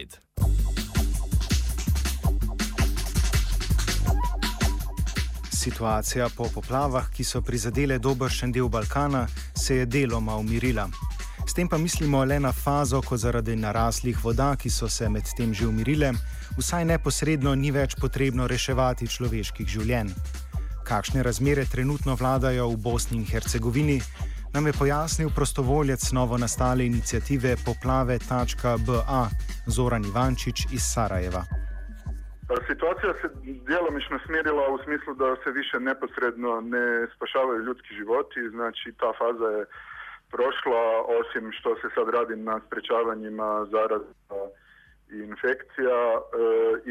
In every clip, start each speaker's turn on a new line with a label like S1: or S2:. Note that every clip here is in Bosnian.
S1: Inside.
S2: Situacija po poplavah, ki so prizadele dobršen del Balkana, se je deloma umirila. S tem pa mislimo le na fazo, ko zaradi naraslih voda, ki so se medtem že umirile, vsaj neposredno ni več potrebno reševati človeških življenj. Kakšne razmere trenutno vladajo v Bosni in Hercegovini, nam je pojasnil prostovoljec novo nastale inicijative poplave.ba Zoran Ivančič iz Sarajeva.
S3: Situacija se djelomično smirila u smislu da se više neposredno ne spašavaju ljudski životi, znači ta faza je prošla, osim što se sad radi na sprečavanjima zaraza i infekcija e,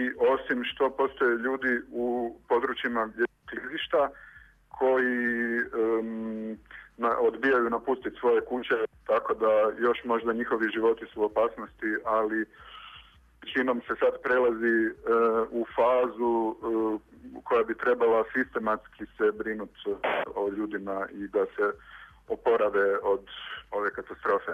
S3: i osim što postoje ljudi u područjima gdje klizišta koji um, na, odbijaju napustiti svoje kuće, tako da još možda njihovi životi su u opasnosti, ali činom se sad prelazi e, u fazu e, koja bi trebala sistematski se brinuti e, o ljudima i da se oporave od ove katastrofe.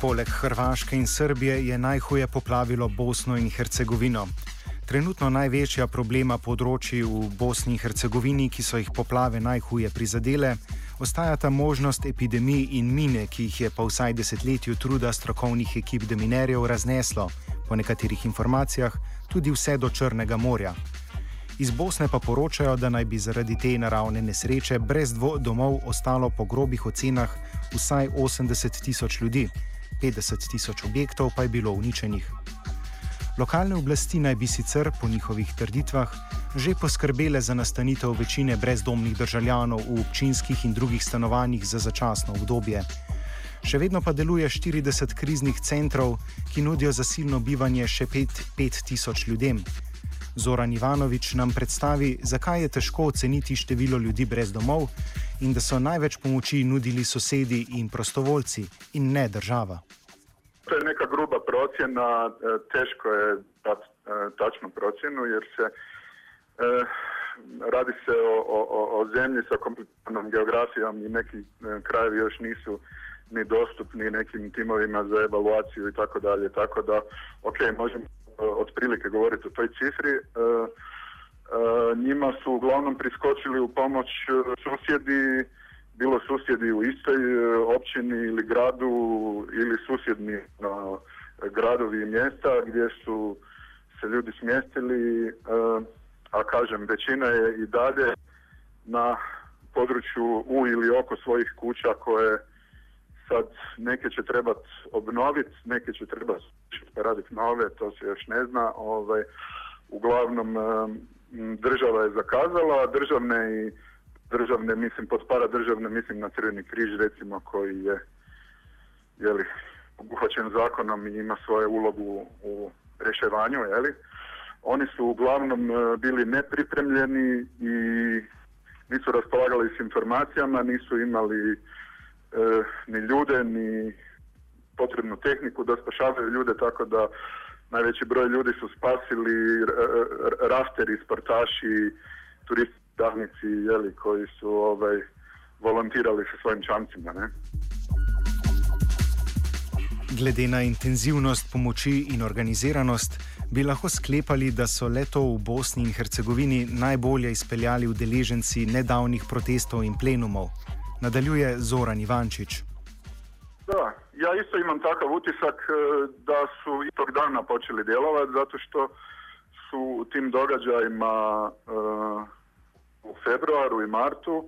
S2: Poleg Hrvaške in Srbije je najhuje poplavilo Bosno in Hercegovino. Trenutno največja problema področji v Bosni in Hercegovini, ki so jih poplave najhuje prizadele, ostajata možnost epidemij in mine, ki jih je po vsaj desetletju truda strokovnih ekip deminerjev razneslo, po nekaterih informacijah, tudi vse do Črnega morja. Iz Bosne pa poročajo, da naj bi zaradi te naravne nesreče brez domov ostalo po grobih ocenah vsaj 80 tisoč ljudi, 50 tisoč objektov pa je bilo uničenih. Lokalne oblasti naj bi sicer, po njihovih trditvah, že poskrbele za nastanitev večine brezdomnih državljanov v občinskih in drugih stanovanjih za začasno obdobje. Še vedno pa deluje 40 kriznih centrov, ki nudijo zasilno bivanje še 5000 ljudem. Zoran Ivanovič nam predstavi, zakaj je težko oceniti število ljudi brez domov in da so največ pomoči nudili sosedi in prostovoljci in ne država.
S3: To je gruba procjena, e, teško je dati e, tačnu procjenu jer se e, radi se o, o, o zemlji sa kompletnom geografijom i neki e, krajevi još nisu ni dostupni nekim timovima za evaluaciju i tako dalje. Tako da, ok, možemo otprilike govoriti o toj cifri. Njima su uglavnom priskočili u pomoć susjedi, bilo susjedi u istoj općini ili gradu ili susjedni no, gradovi i mjesta gdje su se ljudi smjestili, eh, a kažem većina je i dalje na području u ili oko svojih kuća koje sad neke će trebat obnoviti, neke će trebat raditi nove, to se još ne zna. Ovaj, uglavnom eh, država je zakazala, državne i državne, mislim, pod para državne, mislim na Crveni križ, recimo, koji je jeli, obuhvaćen zakonom i ima svoju ulogu u rješavanju, jeli. Oni su uglavnom e, bili nepripremljeni i nisu raspolagali s informacijama, nisu imali e, ni ljude, ni potrebnu tehniku da spašavaju ljude, tako da najveći broj ljudi su spasili rafteri, sportaši, turisti davnici jeli, koji su ovaj, volontirali sa svojim čamcima. Ne?
S2: Glede na intenzivnost pomoči in organiziranost, bi lahko sklepali, da so leto v Bosni in Hercegovini najbolje izpeljali udeleženci nedavnih protestov in plenumov. Nadaljuje Zoran Ivančič.
S3: Da, ja isto imam takav utisak eh, da su i tog dana počeli djelovati zato što su u tim događajima uh, u februaru i martu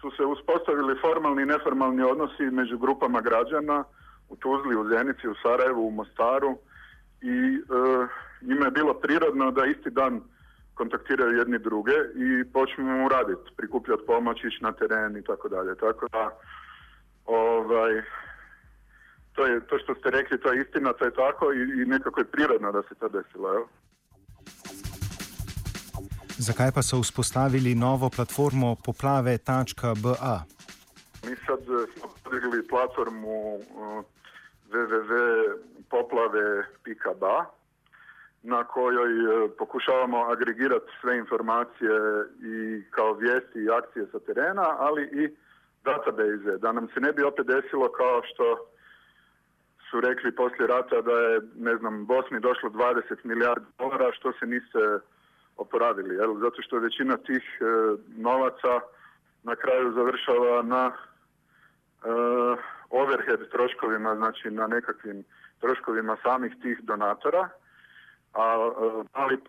S3: su se uspostavili formalni i neformalni odnosi među grupama građana u Tuzli, u Zenici, u Sarajevu, u Mostaru i e, njima je bilo prirodno da isti dan kontaktiraju jedni druge i počnu raditi, prikupljati pomoć, ići na teren i tako dalje. Tako da, ovaj, to, je, to što ste rekli, to je istina, to je tako i, i nekako je prirodno da se to desilo. Evo.
S2: Zakaj pa so vzpostavili novo platformo poplave.ba?
S3: Mi sad smo podigli platformu uh, www.poplave.ba na kojoj e, pokušavamo agregirati sve informacije i kao vijesti i akcije sa terena, ali i database, da nam se ne bi opet desilo kao što su rekli poslije rata da je, ne znam, Bosni došlo 20 milijardi dolara, što se niste oporavili, jel? Zato što većina tih e, novaca na kraju završava na e, overhead troškovima, znači na nekakvim troškovima samih tih donatora, a e, mali e,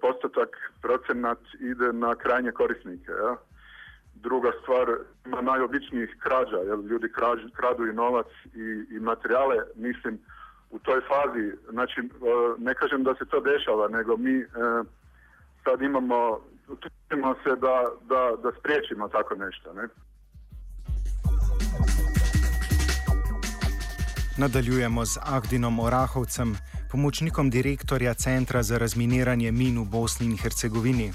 S3: postotak procenat ide na krajnje korisnike. Ja? Druga stvar, ima najobičnijih krađa, jer ljudi krađ, kradu i novac i, i materijale, mislim, u toj fazi, znači, e, ne kažem da se to dešava, nego mi sad imamo, trudimo se da, da, da spriječimo tako nešto, ne?
S2: Nadaljujemo z Agdinom Orahovcem, pomočnikom direktorja Centra za razminiranje min v Bosni in Hercegovini,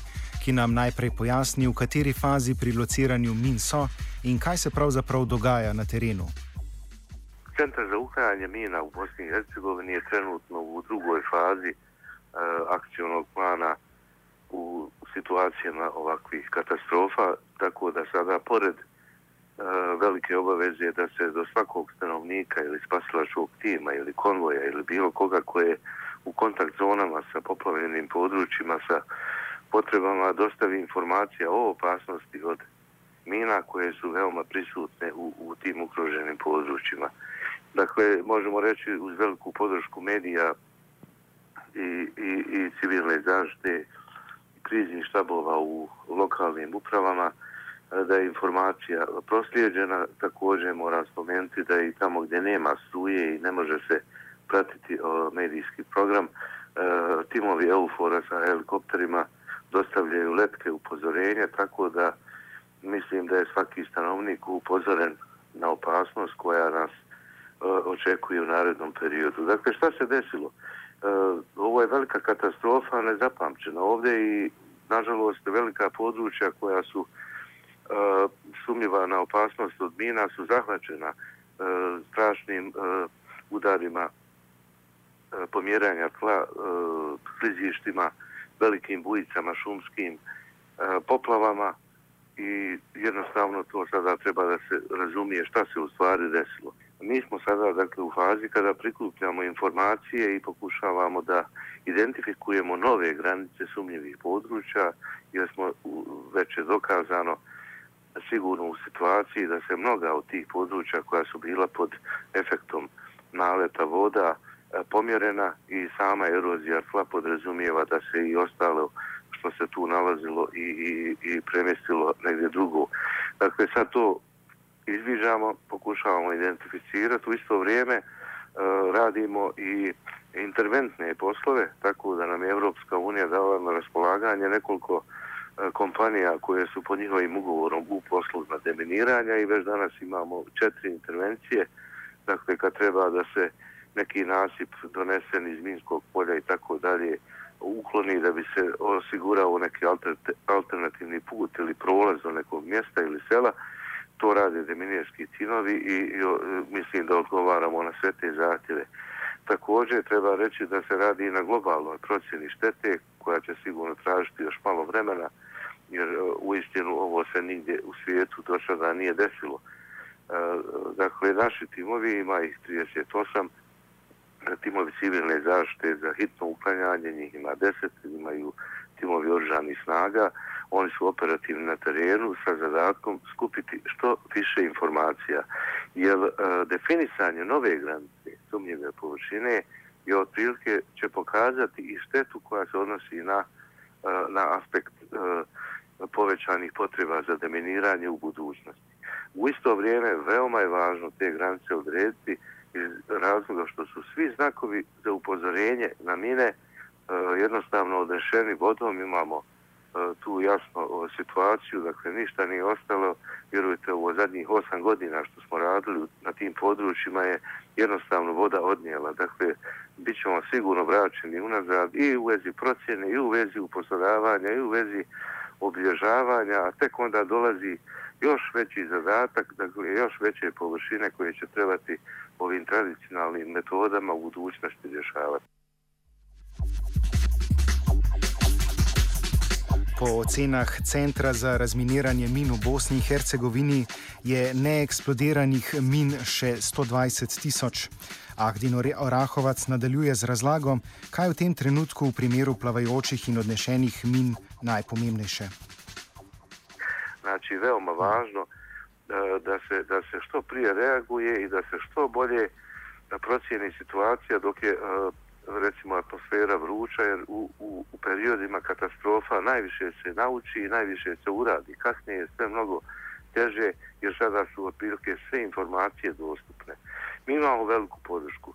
S2: ki nam najprej pojasni, v kateri fazi pri lociranju min so in kaj se pravzaprav dogaja na terenu.
S1: Centar za uklanjanje mina v Bosni in Hercegovini je trenutno v drugoj fazi uh, akcijnog plana u situacijama ovakvih katastrofa, tako da sada pored velike obaveze da se do svakog stanovnika ili spasilačkog tima ili konvoja ili bilo koga koje je u kontakt zonama sa poplavljenim područjima, sa potrebama dostavi informacija o opasnosti od mina koje su veoma prisutne u, u tim okruženim područjima. Dakle, možemo reći uz veliku podršku medija i, i, i civilne zaštite kriznih štabova u lokalnim upravama, da je informacija proslijeđena, također mora spomenuti da i tamo gdje nema struje i ne može se pratiti o, medijski program, e, timovi Eufora sa helikopterima dostavljaju letke upozorenja, tako da mislim da je svaki stanovnik upozoren na opasnost koja nas e, očekuje u narednom periodu. Dakle, šta se desilo? E, ovo je velika katastrofa, nezapamćena ovdje i, nažalost, velika područja koja su E, sumnjiva na opasnost od mina su zahvaćena e, strašnim e, udarima pomjeranja tla, klizištima, velikim bujicama, šumskim poplavama i jednostavno to sada treba da se razumije šta se u stvari desilo. Mi smo sada dakle, u fazi kada prikupljamo informacije i pokušavamo da identifikujemo nove granice sumnjivih područja jer smo već je dokazano sigurno u situaciji da se mnoga od tih područja koja su bila pod efektom naleta voda e, pomjerena i sama erozija tla podrazumijeva da se i ostalo što se tu nalazilo i, i, i premestilo negdje drugo. Dakle, sad to izvižamo, pokušavamo identificirati. U isto vrijeme e, radimo i interventne poslove, tako da nam je Evropska unija dala na raspolaganje nekoliko E, E, kompanija koje su po njihovim ugovorom u poslu na deminiranja i već danas imamo četiri intervencije. Dakle, kad treba da se neki nasip donesen iz Minskog polja i tako dalje ukloni da bi se osigurao neki alternativni put ili prolaz do nekog mjesta ili sela, to rade deminijski cinovi i, i e, mislim da odgovaramo na sve te zahtjeve. Također treba reći da se radi i na globalnoj procjeni štete koja će sigurno tražiti još malo vremena jer e, u istinu ovo se nigdje u svijetu do sada nije desilo. E, dakle, naši timovi ima ih 38, timovi civilne zaštite za hitno uklanjanje, njih ima 10, imaju timovi oržanih snaga, oni su operativni na terenu sa zadatkom skupiti što više informacija. Jer e, definisanje nove granice sumnjive površine je otprilike će pokazati i štetu koja se odnosi na, e, na aspekt povećanih potreba za deminiranje u budućnosti. U isto vrijeme veoma je važno te granice odrediti iz razloga što su svi znakovi za upozorenje na mine e, jednostavno odrešeni vodom. Imamo e, tu jasno e, situaciju, dakle ništa nije ostalo. Vjerujte, ovo zadnjih osam godina što smo radili na tim područjima je jednostavno voda odnijela. Dakle, bit ćemo sigurno vraćeni unazad i u vezi procjene, i u vezi upozoravanja, i u vezi obilježavanja, a tek onda dolazi još veći zadatak, dakle još veće površine koje će trebati ovim tradicionalnim metodama u budućnosti rješavati.
S2: Po ocenah Centra za razminiranje min v Bosni in Hercegovini je neeksplodiranih min še 120 tisoč. Ahdin Orahovac nadaljuje z razlago, kaj v tem trenutku v primeru plavajočih in odnešenih min najpomembnejše.
S1: Znači, veoma važno eh, da se, da se što prije reaguje i da se što bolje procijeni situacija dok je eh, recimo atmosfera vruća jer u, u, u periodima katastrofa najviše se nauči i najviše se uradi. Kasnije je sve mnogo teže jer sada su otprilike sve informacije dostupne. Mi imamo veliku podršku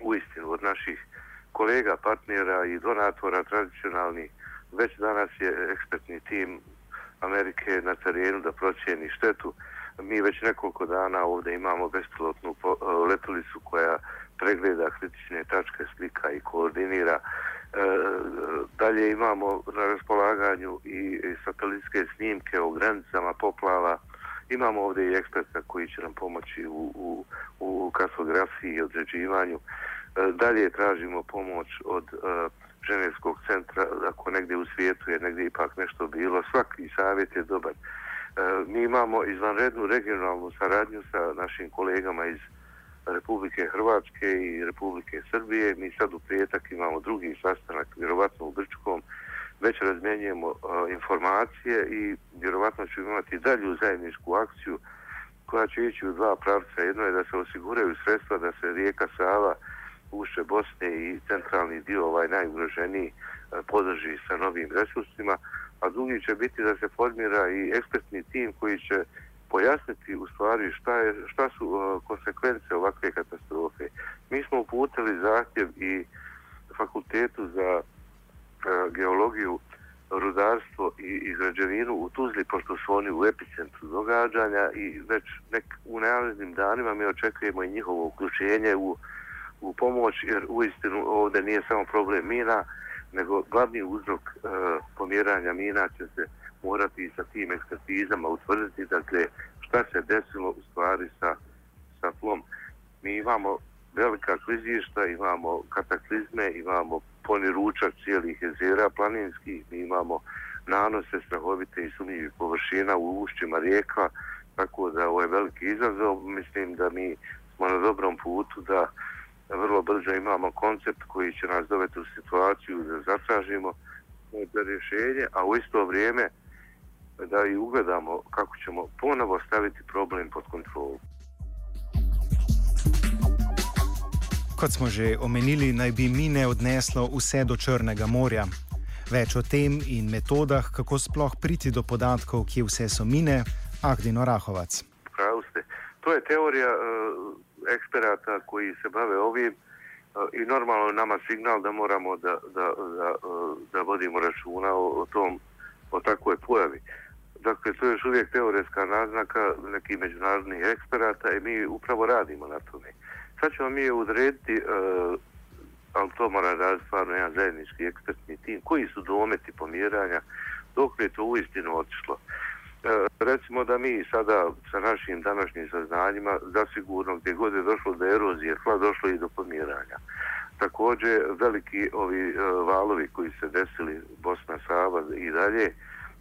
S1: u istinu od naših kolega, partnera i donatora tradicionalni. Već danas je ekspertni tim Amerike na terenu da procijeni štetu. Mi već nekoliko dana ovdje imamo bespilotnu letelicu koja pregleda kritične tačke slika i koordinira. E, dalje imamo na raspolaganju i, i satelitske snimke o granicama poplava. Imamo ovdje i eksperta koji će nam pomoći u, u, u kartografiji i određivanju. E, dalje tražimo pomoć od e, ženevskog centra, ako negdje u svijetu je negdje ipak nešto bilo. Svaki savjet je dobar. E, mi imamo izvanrednu regionalnu saradnju sa našim kolegama iz Republike Hrvatske i Republike Srbije. Mi sad u prijetak imamo drugi sastanak, vjerovatno u Brčkom, već razmenjujemo informacije i vjerovatno ćemo imati dalju zajedničku akciju koja će ići u dva pravca. Jedno je da se osiguraju sredstva da se rijeka Sava ušće Bosne i centralni dio ovaj najugroženiji podrži sa novim resursima, a drugi će biti da se formira i ekspertni tim koji će pojasniti u stvari šta, je, šta su uh, konsekvence ovakve katastrofe. Mi smo uputili zahtjev i fakultetu za E, geologiju, rudarstvo i, i građevinu u Tuzli, pošto su oni u epicentru događanja i već nek, u najavljenim danima mi očekujemo i njihovo uključenje u, u pomoć, jer u istinu ovdje nije samo problem mina, nego glavni uzrok e, pomjeranja mina će se morati sa tim ekspertizama utvrditi dakle, šta se desilo u stvari sa, sa plom. Mi imamo velika klizišta, imamo kataklizme, imamo poni ručak cijelih jezera planinskih, mi imamo nanose strahovite i sumnjivih površina u ušćima rijeka, tako da ovo je veliki izazov. Mislim da mi smo na dobrom putu da vrlo brzo imamo koncept koji će nas doveti u situaciju da zatražimo za rješenje, a u isto vrijeme da i ugledamo kako ćemo ponovo staviti problem pod kontrolu.
S2: Kot smo že omenili, naj bi mine odneslo vse do Črnega morja. Več o tem in metodah, kako sploh priti do podatkov, kje vse so mine, Ahdino Rahovac.
S1: Prav ste. To je teorija uh, eksperata koji se bave ovim uh, i normalno nama signal da moramo da, da, da, uh, da vodimo računa o, o tom, o takvoj pojavi. Dakle, to je još uvijek teoretska naznaka nekih međunarodnih eksperata i mi upravo radimo na tome. Sad ćemo mi odrediti, uh, ali to mora raditi stvarno jedan zajednički ekspertni tim, koji su dometi pomjeranja, dok je to uistinu otišlo. E, recimo da mi sada sa našim današnjim saznanjima zasigurno gdje god je došlo do erozije, tla došlo i do pomjeranja. Također veliki ovi e, valovi koji se desili Bosna, Sava i dalje,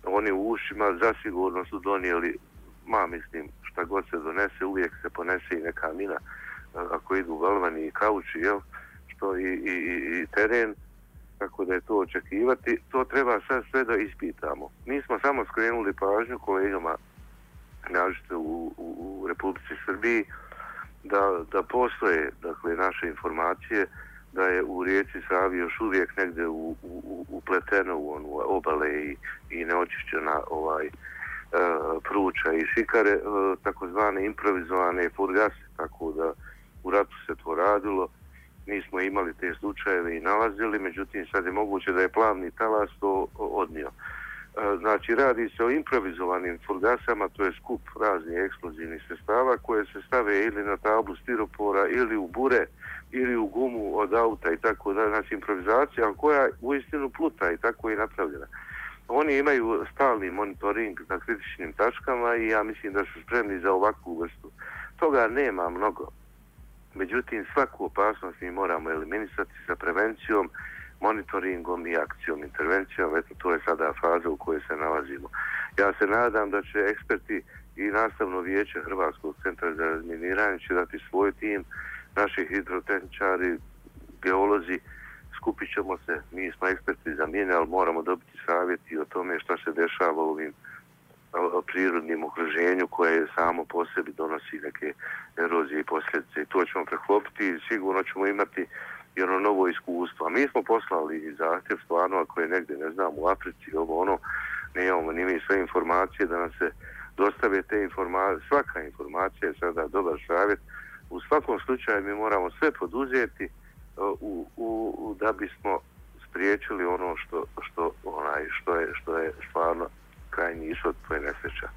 S1: oni u ušima zasigurno su donijeli, ma mislim, šta god se donese, uvijek se ponese i neka mina ako idu galvani i kauči, jel? što i, i, i teren, tako da je to očekivati. To treba sad sve da ispitamo. Mi smo samo skrenuli pažnju kolegama nažite u, u, u Republici Srbiji da, da postoje dakle, naše informacije da je u rijeci Savi još uvijek negde u, u, upleteno u onu obale i, i neočišćena ovaj e, pruča i šikare, e, takozvane improvizovane furgase, tako da u ratu se to radilo. Nismo imali te slučajeve i nalazili, međutim sad je moguće da je plavni talas to odnio. E, znači, radi se o improvizovanim furgasama, to je skup raznih eksplozivnih sestava koje se stave ili na tablu stiropora ili u bure, ili u gumu od auta i tako da, znači improvizacija koja u istinu pluta i tako je napravljena. Oni imaju stalni monitoring na kritičnim tačkama i ja mislim da su spremni za ovakvu vrstu. Toga nema mnogo. Međutim, svaku opasnost mi moramo eliminisati sa prevencijom monitoringom i akcijom, intervencijom. Eto, to je sada faza u kojoj se nalazimo. Ja se nadam da će eksperti i nastavno vijeće Hrvatskog centra za razminiranje će dati svoj tim, naši hidrotehničari, geolozi, skupit ćemo se, mi smo eksperti za mine, ali moramo dobiti savjeti o tome što se dešava u ovim prirodnim okruženju koje samo po sebi donosi neke erozije i posljedice i to ćemo preklopiti i sigurno ćemo imati jedno novo iskustvo. A mi smo poslali zahtjev stvarno ako je negdje, ne znam, u Africi, ovo ono, ne imamo ni mi sve informacije da nam se dostave te informacije. Svaka informacija je sada dobar savjet. U svakom slučaju mi moramo sve poduzeti u, u, u, da bismo spriječili ono što, što, onaj, što, je, što je stvarno krajni ishod, to je nesreća.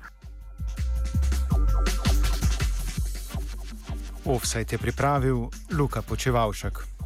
S2: Offsajt je pripravil Luka Počevalšek.